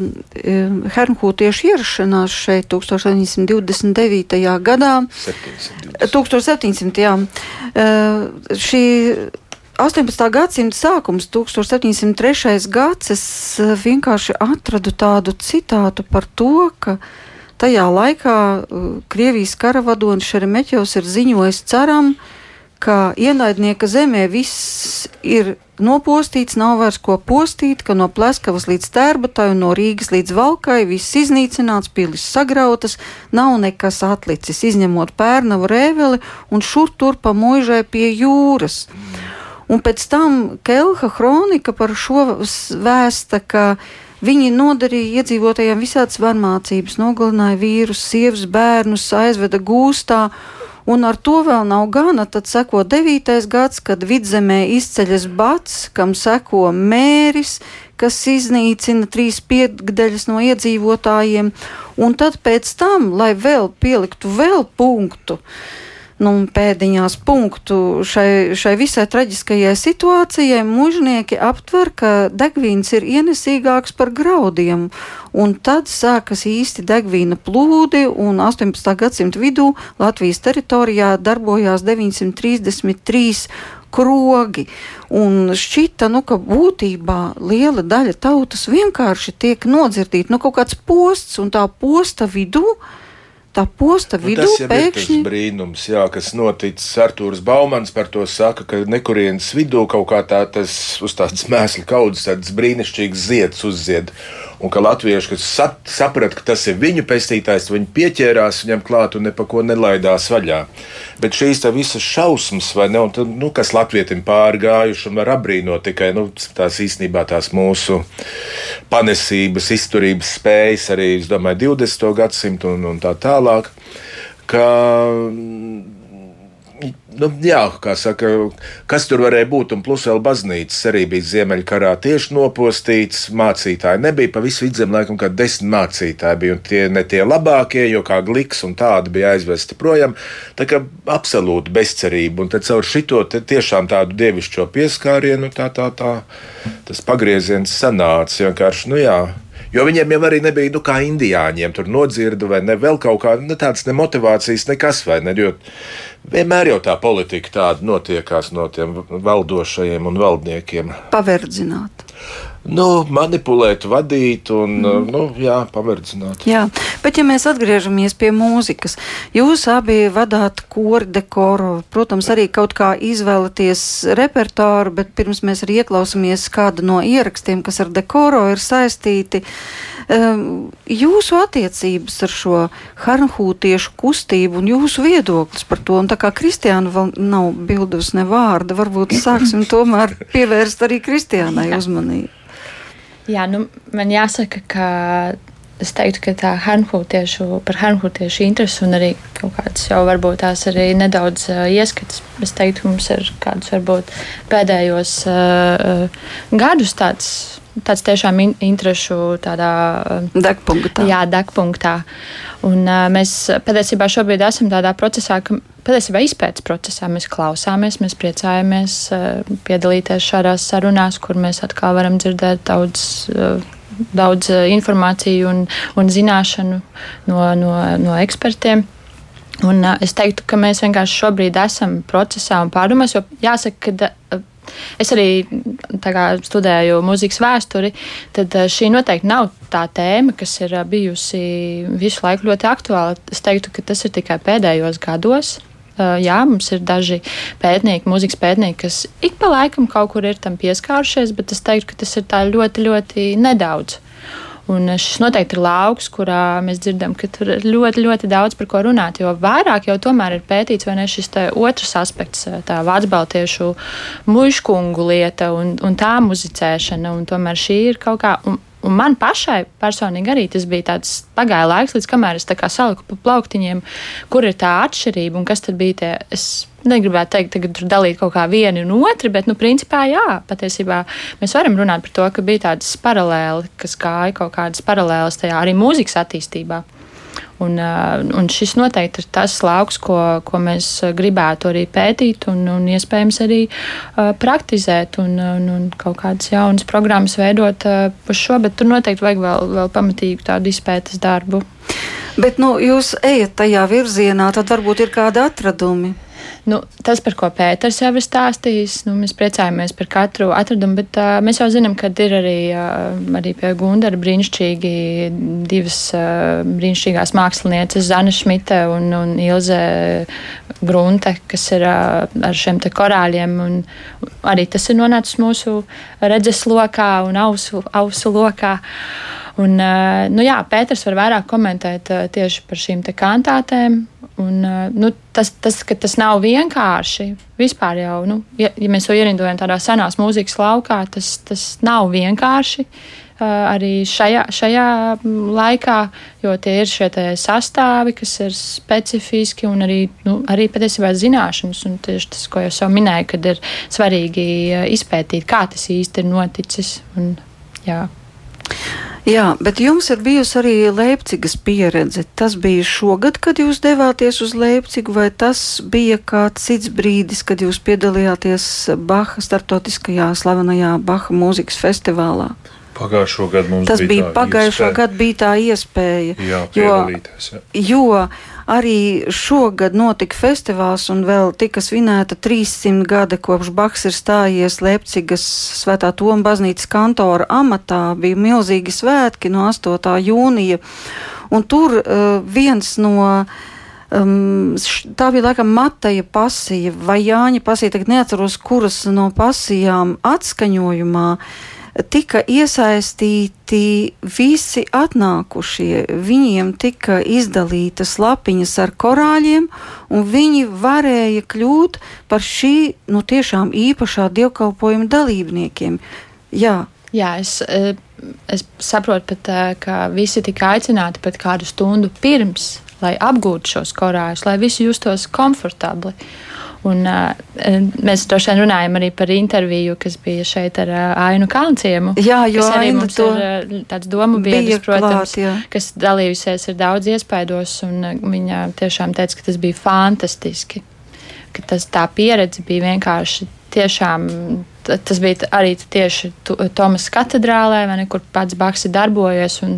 Hernhūtiešu ierašanās šeit 1929. gadā. 720. 1700. jā. Uh, šī 18. gadsimta sākums, 1703. gads, es vienkārši atradu tādu citātu par to, ka tajā laikā Krievijas karavadonis Šeremeķos ir ziņojis caram, uh, ka ienaidnieka zemē viss ir nopostīts, nav vairs ko postīt, ka no Pleskavas līdz Tērbatai un no Rīgas līdz Valkai viss iznīcināts, pilis sagrautas, nav nekas atlicis, izņemot pērnavu rēveli un šur tur pa mūžai pie jūras. Un pēc tam Kelha kronika par šo vēsta, ka Viņi nodarīja iedzīvotājiem visādas varmācības, nogalināja vīrus, sievas, bērnus, aizveda gūstā Un ar to vēl nav gana. Tad seko devītais gads, kad vidzemē izceļas bats, kam seko mēris, kas iznīcina trīs piekdaļas no iedzīvotājiem. Un tad pēc tam, lai vēl pieliktu vēl punktu, uh, nu, pēdiņās punktu šai, šai visai traģiskajai situācijai, mužnieki aptver, ka degvīns ir ienesīgāks par graudiem. Un tad sākas īsti degvīna plūdi, un 18. gadsimta vidū Latvijas teritorijā darbojās 933 krogi. Un šķita, nu, ka būtībā liela daļa tautas vienkārši tiek nodzirdīta, nu, kaut kāds posts, un tā posta vidū tā posta vidū nu, tas pēkšņi. Tas brīnums, jā, kas noticis. Artūrs Baumans par to saka, ka nekurienes vidū kaut kā tā tas uz tādas mēslu kaudzes, tādas brīnišķīgas zieds uzzied un ka latvieši, kas sat, saprata, ka tas ir viņu pestītājs, viņi pieķērās viņam klāt un nepako nelaidās vaļā. Bet šīs visas šausmas, ne, tad, nu, kas latvietim pārgājuši un var apbrīnot tikai nu, tās īstenībā tās mūsu panesības, izturības spējas arī, domāju, 20. gadsimtu un, un tā tālāk. Ka, nu, jā, kā saka, kas tur varēja būt, un plus vēl baznīcas arī bija Ziemeļkarā tieši nopostīts. Mācītāji nebija pa visu vidzem, laikam, kā desmit mācītāji bija, un tie ne tie labākie, jo kā gliks un tādi bija aizvesti projām. Tā kā absolūti bezcerība, un tad caur šito tiešām tādu dievišķo pieskārienu tā, tā, tā, tas pagrieziens sanāca vienkārši, nu jā. Jo viņiem jau arī nebija, nu, kā indiāņiem, tur nodzirdu vai ne, vēl kaut kāda ne tādas ne motivācijas, nekas vai ne. Jo vienmēr jau tā politika tāda notiekās no tiem valdošajiem un valdniekiem. Paverdzināt. Nu, manipulēt, vadīt un mm. nu, jā, paverdzināt. Jā, bet ja mēs atgriežamies pie mūzikas, jūs abi vadāt kori dekoru, protams, arī kaut kā izvēlaties repertuāru, bet pirms mēs arī ieklausāmies kādu no ierakstiem, kas ar dekoru ir saistīti. Um, jūsu attiecības ar šo harnhūtiešu kustību un jūsu viedoklis par to, un tā kā Kristiāna vēl nav bildusi ne vārda, varbūt sāksim tomēr pievērst arī Kristiānai uzmanību. Jā, nu, man jāsaka, ka es teiktu, ka tā hanhūtiešu, par hanhūtiešu interesi un arī kaut kādas jau varbūt tās arī nedaudz uh, ieskatas. Es teiktu, ka mums ir kādus varbūt pēdējos uh, gadus tāds. Tāds tiešām in, interešu tādā degpunktā. Jā, degpunktā. Un, uh, mēs patiesībā šobrīd esam tādā procesā, ka patiesībā izpētes procesā mēs klausāmies, mēs priecājamies eh, piedalīties šādās sarunās, kur mēs atkal varam dzirdēt daudz. Eh, daudz eh, informāciju un, un zināšanu no, no, no ekspertiem. Un, es teiktu, ka mēs vienkārši šobrīd esam procesā un pārdomās, jo jāsaka, ka Es arī kā, studēju mūzikas vēsturi, tad šī noteikti nav tā tēma, kas ir bijusi visu laiku ļoti aktuāla. Es teiktu, ka tas ir tikai pēdējos gados. Eh, jā, mums ir daži pētnieki, mūzikas pētnieki, kas ik pa laikam kaut kur ir tam pieskārušies, bet es teiktu, ka tas ir tā ļoti, ļoti nedaudz. Un šis noteikti ir lauks, kurā mēs dzirdam, ka tur ir ļoti, ļoti daudz par ko runāt. Jo vairāk jau tomēr ir pētīts, vai ne šis otrs aspekts, tā vācu baltiešu muškungu lieta un, un tā muzicēšana. Un tomēr šī ir kaut kā. Un, Un man pašai personīgi arī tas bija tāds pagāja laiks, līdz kamēr es saliku pa plauktiņiem, kur ir tā atšķirība un kas tad bija tie. Es negribētu teikt, ka tur dalīt kaut kā vienu un otru, bet, nu, principā, jā, patiesībā mēs varam runāt par to, ka bija tādas paralēli, kas gāja kaut kādas paralēlas tajā arī mūzikas attīstībā. Un, un šis noteikti ir tas lauks, ko, ko mēs gribētu arī pētīt un, un iespējams arī uh, praktizēt un, un, un kaut kādas jaunas programmas veidot uh, par šo, bet tur noteikti vajag vēl, vēl pamatīgu tādu izpētes darbu. Bet nu, jūs ejat tajā virzienā, tad varbūt ir kādi atradumi. Nu, tas, par ko Pēters jau ir stāstījis, nu, mēs priecājamies par katru atradumu, bet uh, mēs jau zinām, ka ir arī, uh, arī pie Gundara brīnišķīgi divas uh, brīnišķīgās mākslinieces, Zana Šmita un, un Ilze Grunte, kas ir uh, ar šiem te korāļiem. Un arī tas ir nonācis mūsu redzes lokā un ausu, ausu lokā. Un, uh, nu jā, Pēters var vairāk komentēt uh, tieši par šīm kantātēm. Un, nu, tas, tas, tas nav vienkārši. Vispār jau, nu, ja, ja mēs to ierindojam tādā senās mūzikas laukā, tas, tas nav vienkārši. Arī šajā, šajā laikā, jo tie ir šie sastāvi, kas ir specifiski un arī, nu, arī patiesībā zināšanas. Un tieši tas, ko jau minēju, kad ir svarīgi izpētīt, kā tas īsti ir noticis. Un, jā. Jā, bet jums ir bijusi arī Leipzigas pieredze. Tas bija šogad, kad jūs devāties uz Leipzigu, vai tas bija kāds cits brīdis, kad jūs piedalījāties Baha starptautiskajā slavenajā Baha mūzikas festivālā? Pagājušo gadu mums tas bija, pagājušo gadu bija tā iespēja. Jā, jo, jā. jo Arī šogad notika festivāls un vēl tika svinēta 300 gadi kopš Baks ir stājies Leipcigas svētā Toma baznīcas kantora amatā. Bija milzīgi svētki no 8. jūnija. Un tur uh, viens no Um, tā bija laikam Mateja pasija vai Jāņa pasija, tagad neatceros, kuras no pasijām atskaņojumā uh, tika iesaistīti visi atnākušie. Viņiem tika izdalītas lapiņas ar korāļiem, un viņi varēja kļūt par šī nu, tiešām īpašā dievkalpojuma dalībniekiem. Jā. Jā, es, eh, es saprotu, pat, eh, ka visi tika aicināti pat kādu stundu pirms, lai apgūtu šos korāļus, lai visi justos komfortabli. Un, uh, mēs droši vien runājam arī par interviju, kas bija šeit ar uh, Ainu Kalnciemu. Jā, jo arī mums to ir uh, tāds domu biedrs, protams, klāt, jā. kas dalījusies ir daudz iespaidos, un uh, viņa tiešām teica, ka tas bija fantastiski. Ka tas tā pieredze bija vienkārši tiešām. Tas bija arī tieši Tomas katedrālē, ne, kur pats Baks ir darbojies. Un,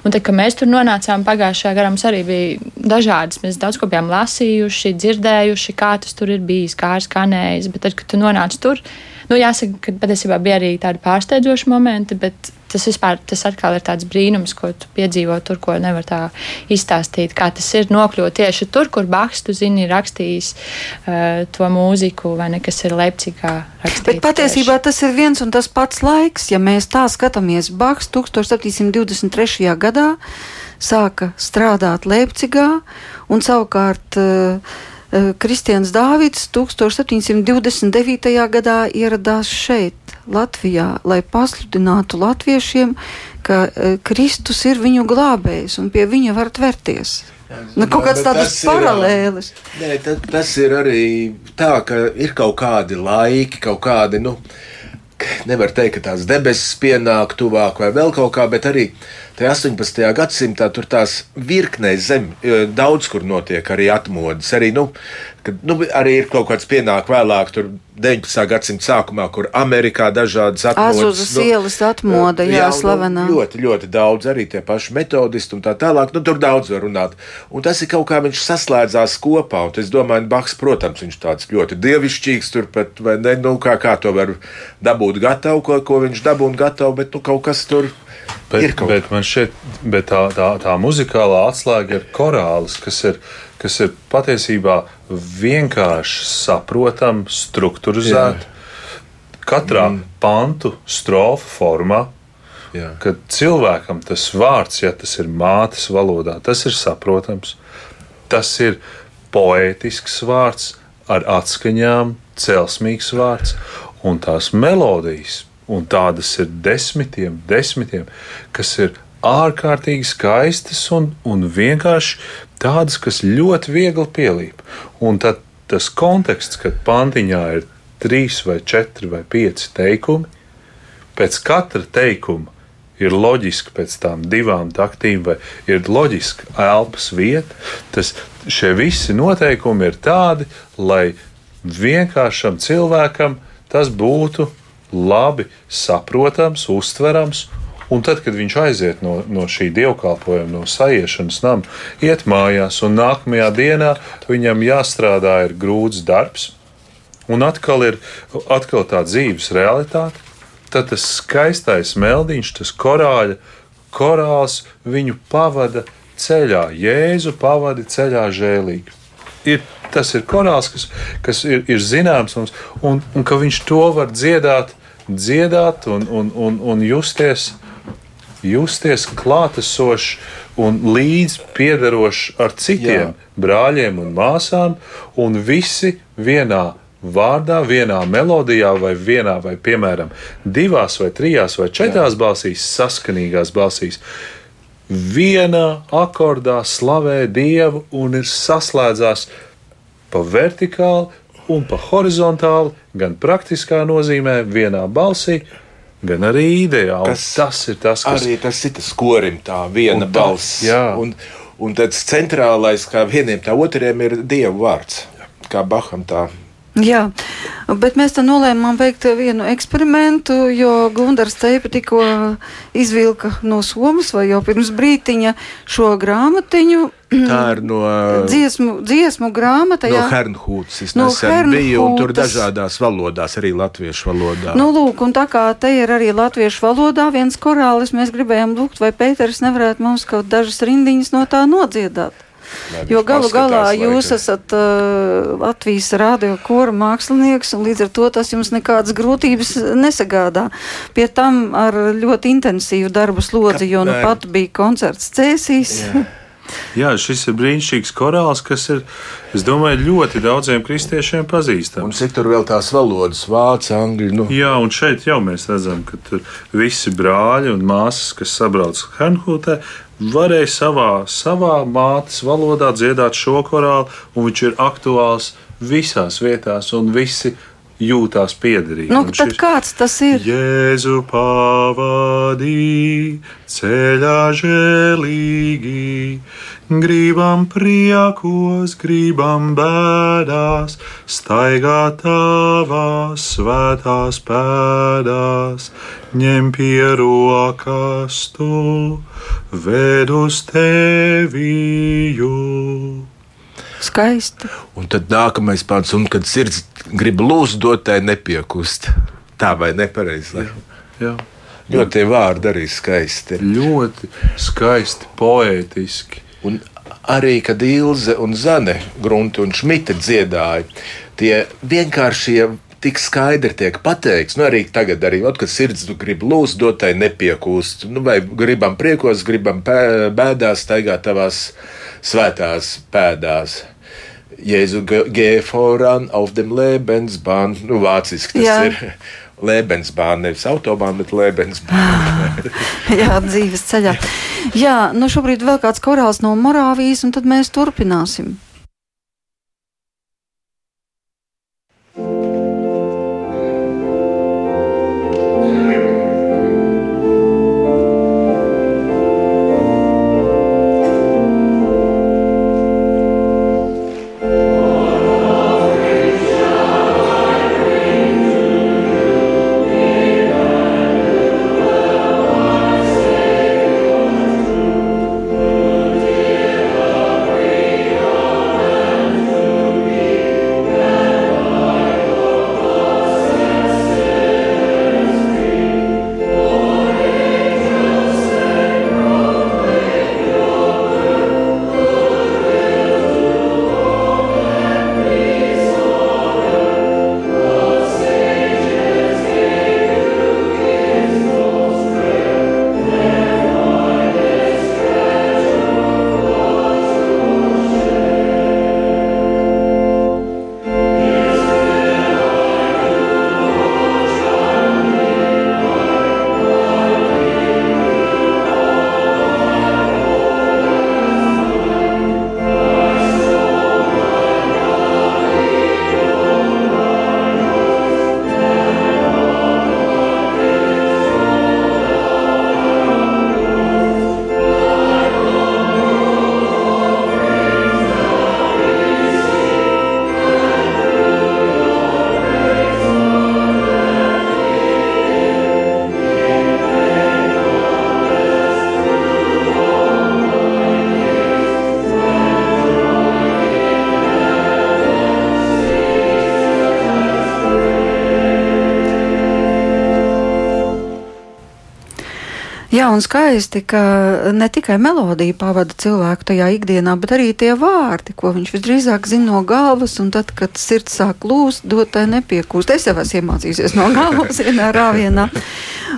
Un tad, kad mēs tur nonācām pagājušajā gadā, mums arī bija dažādas. Mēs daudz ko bijām lasījuši, dzirdējuši, kā tas tur ir bijis, kā ir skanējis. Bet tad, kad tu nonāc tur, nu, jāsaka, ka patiesībā bija arī tādi pārsteidzoši momenti, bet tas vispār tas atkal ir tāds brīnums, ko tu piedzīvo tur, ko nevar tā izstāstīt. Kā tas ir nokļūt tieši tur, kur Baks, tu zini, ir rakstījis uh, to mūziku, vai ne, kas ir Leipzigā. Bet patiesībā tieši. tas ir viens un tas pats laiks, ja mēs tā skatāmies. Baks 1723. gadā sāka strādāt Leipzigā un savukārt uh, Kristians Dāvids 1729. gadā ieradās šeit, Latvijā, lai pasludinātu latviešiem, ka uh, Kristus ir viņu glābējs un pie viņa var tverties. Nu, kaut kāds tāds paralēlis. Nē, tas, tas ir arī tā, ka ir kaut kādi laiki, kaut kādi, nu, nevar teikt, ka tās debesis pienāk tuvāk vai vēl kaut kā, bet arī Tajā 18. gadsimtā tur tās virknē zem, daudz kur notiek arī atmodas. Arī, nu, kad, nu, arī ir kaut kāds pienāk vēlāk, tur 19. gadsimta sākumā, kur Amerikā dažādas atmodas. Azuzas nu, ielas atmoda, jā, jā nu, slavenā. Nu, ļoti, ļoti daudz arī tie paši metodisti un tā tālāk. Nu, tur daudz var runāt. Un tas ir kaut kā viņš saslēdzās kopā. Un es domāju, Baks, protams, viņš tāds ļoti dievišķīgs tur, bet, vai ne, nu, kā, kā to var dabūt gatavu, ko, ko viņš dabūna gatavu, bet, nu, kaut kas tur ir Bet, bet man šķiet, bet tā, tā, tā muzikālā atslēga ir korālis, kas ir, kas ir patiesībā vienkārši saprotama, struktūrizēta. Katrā mm. pantu strofu formā, Jā. kad cilvēkam tas vārds, ja tas ir mātes valodā, tas ir saprotams. Tas ir poētisks vārds ar atskaņām, celsmīgs vārds un tās melodijas un tādas ir desmitiem, desmitiem, kas ir ārkārtīgi skaistas un, un vienkārši tādas, kas ļoti viegli pielīp. Un tad tas konteksts, kad pantiņā ir trīs vai četri vai pieci teikumi, pēc katra teikuma ir loģiski pēc tam divām taktīm, vai ir loģiski elpas vieta. Tas, šie visi noteikumi ir tādi, lai vienkāršam cilvēkam tas būtu labi saprotams, uztverams. Un tad, kad viņš aiziet no, no šī dievkalpojuma, no sajiešanas nama, iet mājās, un nākamajā dienā viņam jāstrādā ir grūts darbs, un atkal ir atkal tā dzīves realitāte, tad tas skaistais meldiņš, tas korāļa korāls viņu pavada ceļā, Jēzu pavada ceļā žēlīgi. Ir, tas ir korāls, kas, kas ir, ir zināms mums, un, un ka viņš to var dziedāt dziedāt un, un, un, un justies, justies klātesošs un līdz piederošs ar citiem Jā. brāļiem un māsām, un visi vienā vārdā, vienā melodijā, vai vienā, vai piemēram, divās, vai trijās, vai četrās Jā. balsīs, saskanīgās balsīs. Vienā akordā slavē Dievu un ir saslēdzās pa vertikāli, un pa horizontāli, gan praktiskā nozīmē, vienā balsī. Gan arī ideāli. Kas, tas ir tas, kas arī tas ir tas korim, tā viena un balss. Jā. Un, un tāds centrālais, kā vieniem tā otriem, ir dievu vārds. Kā Baham tā Jā, bet mēs tam nolēmām veikt vienu eksperimentu, jo Gunārs Teipa tikko izvilka no somas vai jau pirms brītiņa šo grāmatiņu. Tā ir no dziesmu, dziesmu grāmata. No Hernhūtas. No biju, un tur dažādās valodās, arī latviešu valodā. Nu, lūk, un tā kā te ir arī latviešu valodā viens korālis, mēs gribējām lūgt, vai Pēters nevarētu mums kaut dažas rindiņas no tā nodziedāt. Jo galu galā jūs esat uh, Latvijas rādio kora mākslinieks, un līdz ar to tas jums nekādas grūtības nesagādā. Pie tam ar ļoti intensīvu darbu slodzi, jo nu pat bija koncerts Cēsīs. Jā. Jā, šis ir brīnišķīgs korāls, kas ir, es domāju, ļoti daudziem kristiešiem pazīstams. Un cik tur vēl tās valodas, vācu, angļu? Nu. Jā, un šeit jau mēs redzam, ka tur visi brāļi un māsas, kas sabrauc Hanhūtē, varēja savā, savā mātes valodā dziedāt šo korālu, un viņš ir aktuāls visās vietās, un visi jūtās piederīgi. Nu, tad šis, kāds tas ir? Jēzu pavadī, ceļā žēlīgi, gribam priekos, gribam bēdās, staigā tavās svētās pēdās, ņem pie rokas tu, ved uz teviju. Skaisti. Un tad nākamais pāns, un kad sirds grib lūst, dot tai nepiekust. Tā vai nepareizi? Jā. Ļoti tie vārdi arī skaisti. Ļoti skaisti, poētiski. Un arī, kad Ilze un Zane, Grunte un Šmita dziedāja, tie vienkāršie tik skaidri tiek pateikts, nu arī tagad, arī, ot, kad sirds grib lūst, dotai nepiekūst, nu, vai gribam priekos, gribam bēdās, staigāt tavās svētās pēdās. Jēzu Gēforan auf dem Lebensbahn, nu, vāciski tas Jā. ir. Lebensbahn, nevis autobahn, bet Lebensbahn. Jā, dzīves ceļā. Jā, nu šobrīd vēl kāds korāls no Morāvijas, un tad mēs turpināsim. Jā, un skaisti, ka ne tikai melodija pavada cilvēku tajā ikdienā, bet arī tie vārdi, ko viņš visdrīzāk zina no galvas, un tad, kad sirds sāk lūst, dotai nepiekūst. Es jau esmu iemācījusies no galvas vienā rāvienā,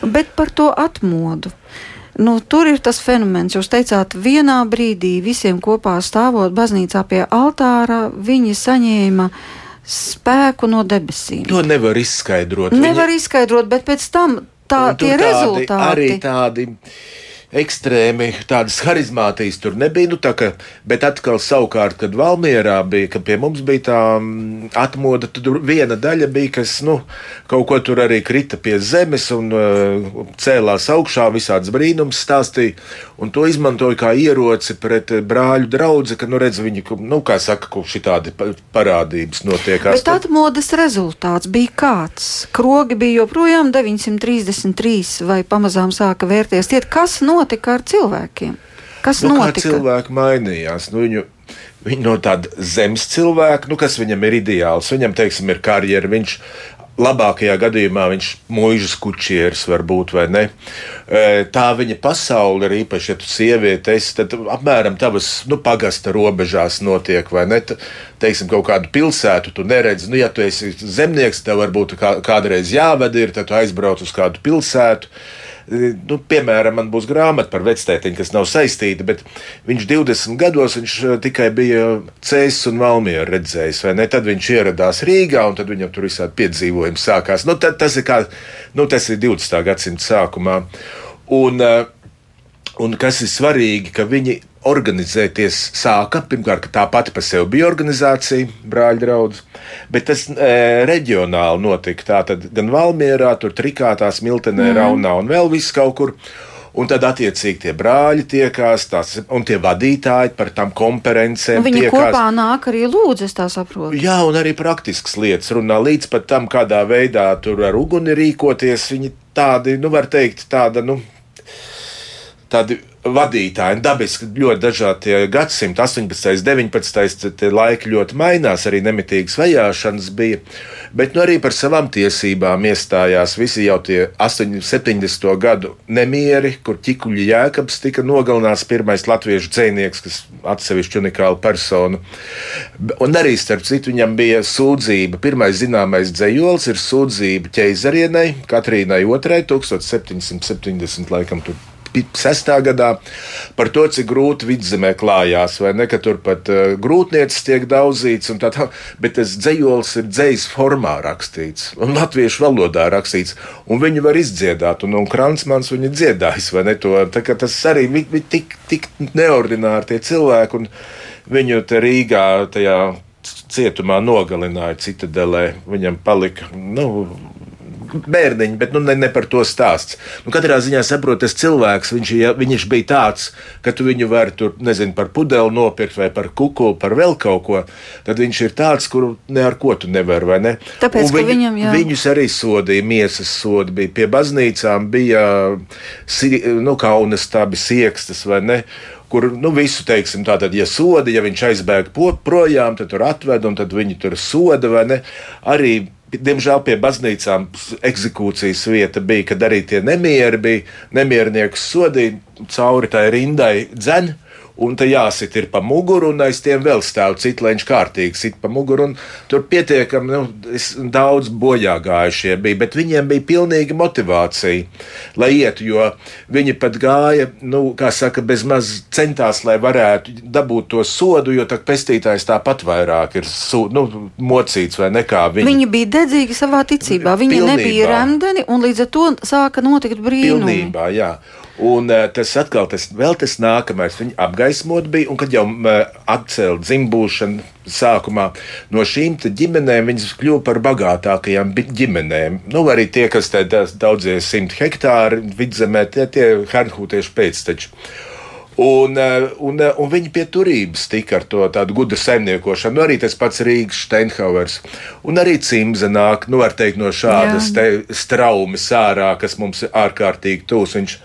bet par to atmodu. Nu, tur ir tas fenomens, jūs teicāt, vienā brīdī visiem kopā stāvot baznīcā pie altāra, viņi saņēma spēku no debesīm. To nevar izskaidrot. Nevar Viņa... izskaidrot, bet pēc tam tā, tie rezultāti. Arī tādi ekstrēmi, tādas harizmātijas tur nebija. Nu, ka, bet atkal, savukārt, kad Valmjerā bija, kad pie mums bija tā mm, atmoda, tad viena daļa bija, kas nu, kaut ko tur arī krita pie zemes un uh, cēlās augšā, visādas brīnums stāstīja. Un to izmantoja kā ieroci pret brāļu draugu, ka, nu, redz, viņi, nu, kā saka, ka šitādi parādības notiek. Bet atmodas rezultāts bija kāds? Krogi bija joprojām 933 vai pamazām sāka vērties. Tiet, kas notiek? Notika ar cilvēkiem? Kas nu, notika? Cilvēki mainījās. Nu, viņu, Viņa no tāda zemes cilvēka, nu, kas viņam ir ideāls. Viņam, teiksim, ir karjera, viņš labākajā gadījumā viņš mūžas kučieris var būt vai ne. Tā viņa pasaule ir īpaši, ja tu sieviete esi, tad apmēram tavas nu, pagasta robežās notiek, vai ne? Teiksim, kaut kādu pilsētu tu neredzi. Nu, ja tu esi zemnieks, tev varbūt kā, kādreiz jāved ir, tad tu aizbrauc uz kādu pilsētu nu, piemēram, man būs grāmata par vectētiņu, kas nav saistīta, bet viņš 20 gados viņš eh, tikai bija Cēsis un Valmieru redzējis, vai ne? Tad viņš ieradās Rīgā, un tad viņam tur visādi piedzīvojumi sākās. Nu, tad, tas, ir kā, nu, tas ir 20. gadsimta sākumā. Un, uh, Un kas ir svarīgi, ka viņi organizēties sāka. Pirmkārt, tā pati par sevi bija organizācija, brāļa draugs, bet tas e, reģionāli notika. Tātad gan Valmjerā, tur Trikātās, Miltenē, mm. Raunā un vēl viss kaut kur. Un tad, attiecīgi, tie brāļi tiekās, tās, un tie vadītāji par tām konferencēm. Un viņi tiekās. kopā nāk arī lūdzu, es tā saprotu. Jā, un arī praktiskas lietas runā līdz pat tam, kādā veidā tur ar uguni rīkoties. Viņi tādi, nu, var teikt, tāda, nu, tādi vadītāji, dabiski ļoti dažādi gadsimti, 18, 19, tie laiki ļoti mainās, arī nemitīgas vajāšanas bija, bet nu, arī par savām tiesībām iestājās visi jau tie 8, 70. gadu nemieri, kur ķikuļi jēkabs tika nogalināts, pirmais latviešu dzēnieks, kas atsevišķi unikāla persona. Un arī, starp citu, viņam bija sūdzība, pirmais zināmais dzējols ir sūdzība ķeizarienai, Katrīnai II, 1770 laikam tur 6. gadā par to, cik grūti vidzemē klājās, vai ne, ka tur pat uh, grūtniecis tiek daudzīts, tā, tā, bet tas dzējols ir dzējas formā rakstīts un latviešu valodā rakstīts, un viņu var izdziedāt, un, un Kransmans viņu dziedājis, vai ne, to, tā tas arī vi, tik, tik neordināri tie cilvēki, un viņu te Rīgā tajā cietumā nogalināja citadelē, viņam palika, nu, bērniņi, bet nu, ne, ne par to stāsts. Nu, katrā ziņā saprot, tas cilvēks, viņš, ja, viņš bija tāds, ka tu viņu vari tur, nezinu, par pudeli nopirkt vai par kuku, par vēl kaut ko, tad viņš ir tāds, kuru ne ar ko tu nevari, vai ne? Tāpēc, Un viņ, viņam, jā. viņus arī sodīja, miesas sodi bija pie baznīcām, bija nu, kaunas, tā bija siekstas, vai ne? kur nu, visu, teiksim, tātad, ja soda, ja viņš aizbēg projām, tad tur atved un tad viņi tur soda vai ne. Arī Diemžēl pie baznīcām eksekūcijas vieta bija, kad arī tie nemieri bija. Nemiernieks sodīja cauri tai rindai dzēnu un te jāsit ir pa muguru, un aiz tiem vēl stāv citlēņš kārtīgi sit pa muguru, un tur pietiekami nu, daudz bojā gājušie bija, bet viņiem bija pilnīga motivācija, lai ietu, jo viņi pat gāja, nu, kā saka, bez maz centās, lai varētu dabūt to sodu, jo tā pestītājs tāpat vairāk ir su, nu, mocīts vai nekā viņi. Viņi bija dedzīgi savā ticībā, viņi Pilnībā. nebija remdeni, un līdz ar to sāka notikt brīnumi. Pilnībā, jā. Un uh, tas atkal, tas vēl tas nākamais, viņi apgaismot bija, un kad jau atcēla dzimbūšanu sākumā, no šīm ģimenēm viņas kļuva par bagātākajām ģimenēm. Nu, arī tie, kas te daudzie simt hektāri vidzemē, tie, tie hernhūtieši pēcteči. Un, un, un viņi pie turības tika ar to tādu gudru saimniekošanu. Nu, arī tas pats Rīgas Steinhauers. Un arī Cimza nāk, nu, var teikt, no šādas straumes ārā, kas mums ir ārkārtīgi tūs. Viņš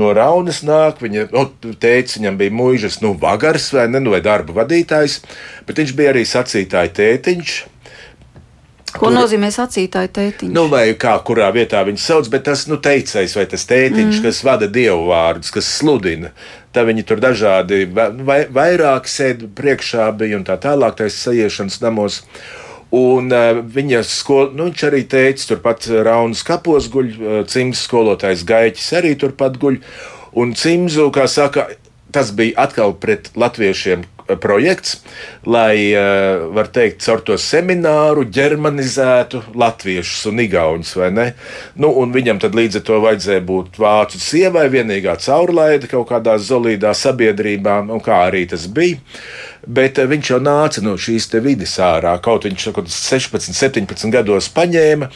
no Raunas nāk. Viņa nu, teica, viņam bija mūžas, nu, vagars vai, ne, nu, vai darba vadītājs, bet viņš bija arī sacītāja tētiņš. Ko Tur, nozīmē sacītāja tētiņš? Nu, vai kā kurā vietā viņš sauc, bet tas nu, teicējs vai tas tētiņš, mm. kas vada dievu vārdus, kas sludina. Tā viņi tur dažādi, vai, vairāk sēž priekšā bija un tā tālāk, taisa sajiešanas namos. Un uh, viņa skol, nu, viņš arī teica, turpat Raunas kapos guļ, uh, Cims skolotājs Gaiķis arī turpat guļ. Un Cimzu, kā saka, tas bija atkal pret latviešiem projekts, lai, uh, var teikt, caur to semināru ģermanizētu latviešus un igauņus, vai ne? Nu, un viņam tad līdz ar to vajadzēja būt vācu sievai, vienīgā caurlaide kaut kādā zolīdā sabiedrībā, un kā arī tas bija bet eh, viņš jau nāca no šīs vidas ārā. Kaut viņš kaut 16, 17 gados paņēma,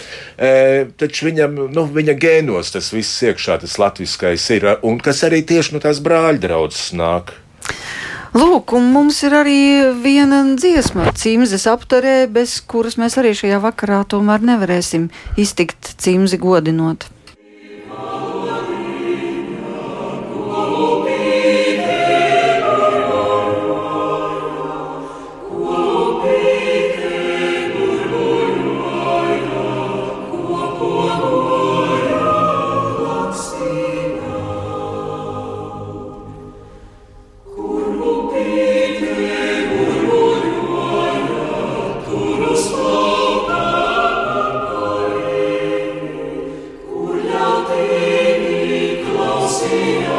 taču viņam, nu, viņa gēnos tas viss iekšā, tas latviskais ir, un kas arī tieši no tās brāļa draudzes nāk. Lūk, un mums ir arī viena dziesma, cimzes apturē, bez kuras mēs arī šajā vakarā tomēr nevarēsim iztikt cimzi godinot. see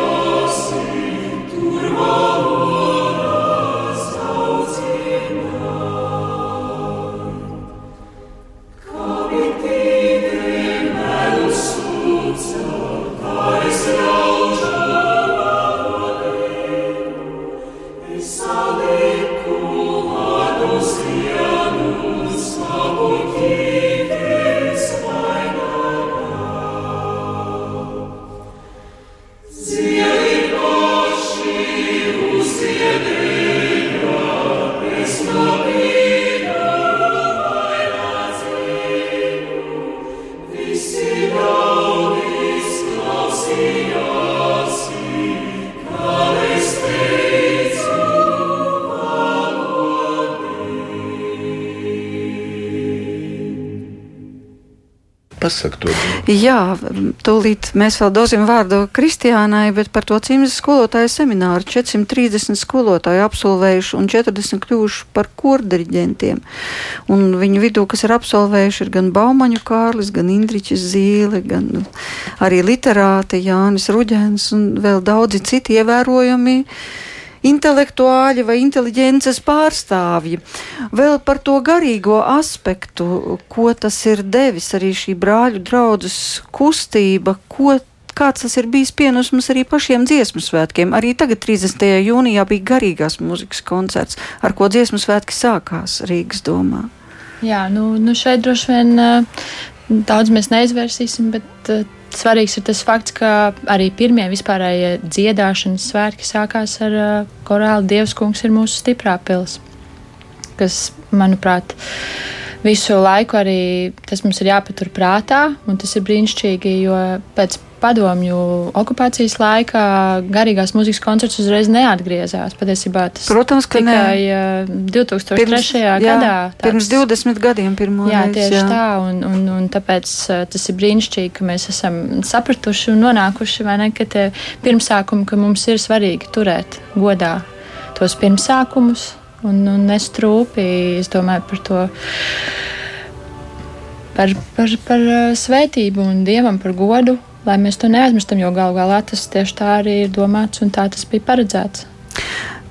Pasaka to. Jā, tūlīt mēs vēl dosim vārdu Kristiānai, bet par to cimdas skolotāju semināru 430 skolotāju absolvējuši un 40 kļuvuši par kordiriģentiem. Un viņu vidū, kas ir absolvējuši, ir gan Baumaņu Kārlis, gan Indričs Zīle, gan arī literāti Jānis Ruģēns un vēl daudzi citi ievērojami intelektuāļi vai inteliģences pārstāvji. Vēl par to garīgo aspektu, ko tas ir devis arī šī brāļu draudzes kustība, ko kāds tas ir bijis pienesums arī pašiem dziesmu svētkiem. Arī tagad, 30. jūnijā, bija garīgās mūzikas koncerts, ar ko dziesmu svētki sākās Rīgas domā. Jā, nu, nu šeit droši vien daudz mēs neizvērsīsim, bet svarīgs ir tas fakts, ka arī pirmie vispārējie dziedāšanas svētki sākās ar uh, korāli Dievs kungs ir mūsu stiprā pils, kas, manuprāt, visu laiku arī tas mums ir jāpatur prātā, un tas ir brīnišķīgi, jo pēc padomju okupācijas laikā garīgās mūzikas koncerts uzreiz neatgriezās. Patiesībā tas Protams, ka tikai ne. 2003. Pirms, jā, gadā. Tāds, pirms 20 gadiem pirmo jā, reizi. Tieši jā. tā, un, un, un tāpēc tas ir brīnišķīgi, ka mēs esam sapratuši un nonākuši, vai ne, ka tie pirmsākumi, ka mums ir svarīgi turēt godā tos pirmsākumus un, un nestrūpi, es domāju par to par, par, par svētību un dievam par godu lai mēs to neaizmirstam, jo galu galā tas tieši tā arī ir domāts un tā tas bija paredzēts.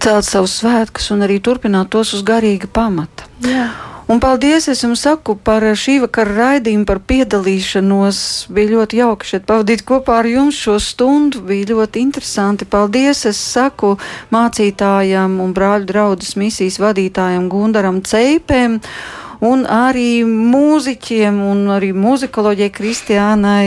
Celt savus svētkus un arī turpināt tos uz garīga pamata. Jā. Un paldies, es jums saku par šī vakara raidījumu, par piedalīšanos. Bija ļoti jauki šeit pavadīt kopā ar jums šo stundu. Bija ļoti interesanti. Paldies, es saku mācītājam un brāļu draudzes misijas vadītājam Gundaram Ceipēm un arī mūziķiem un arī muzikoloģijai Kristiānai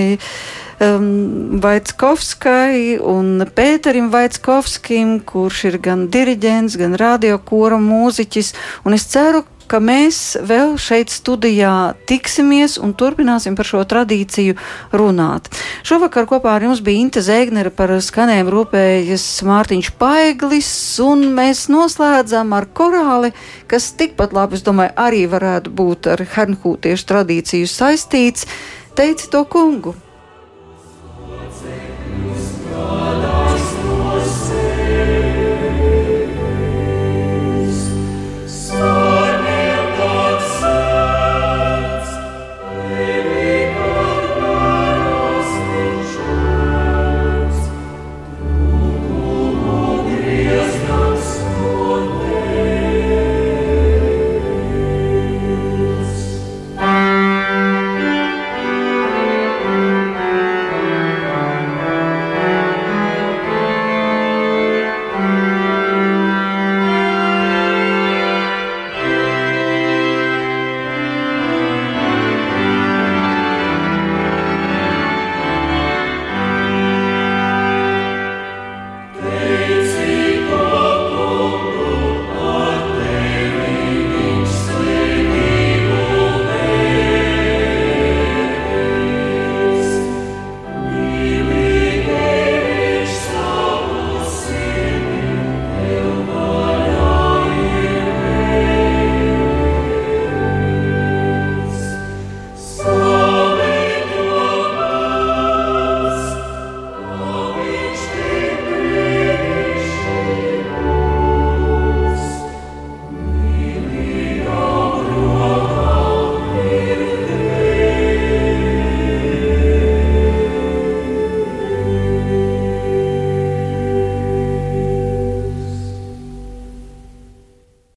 um, Vaitskovskai un Pēterim Vaitskovskim, kurš ir gan diriģents, gan radiokora mūziķis. Un es ceru, ka mēs vēl šeit studijā tiksimies un turpināsim par šo tradīciju runāt. Šovakar kopā ar jums bija Inte Zēgnere par skanējumu rūpējas Mārtiņš Paiglis, un mēs noslēdzam ar korāli, kas tikpat labi, es domāju, arī varētu būt ar hernhūtiešu tradīciju saistīts. Teici to kungu!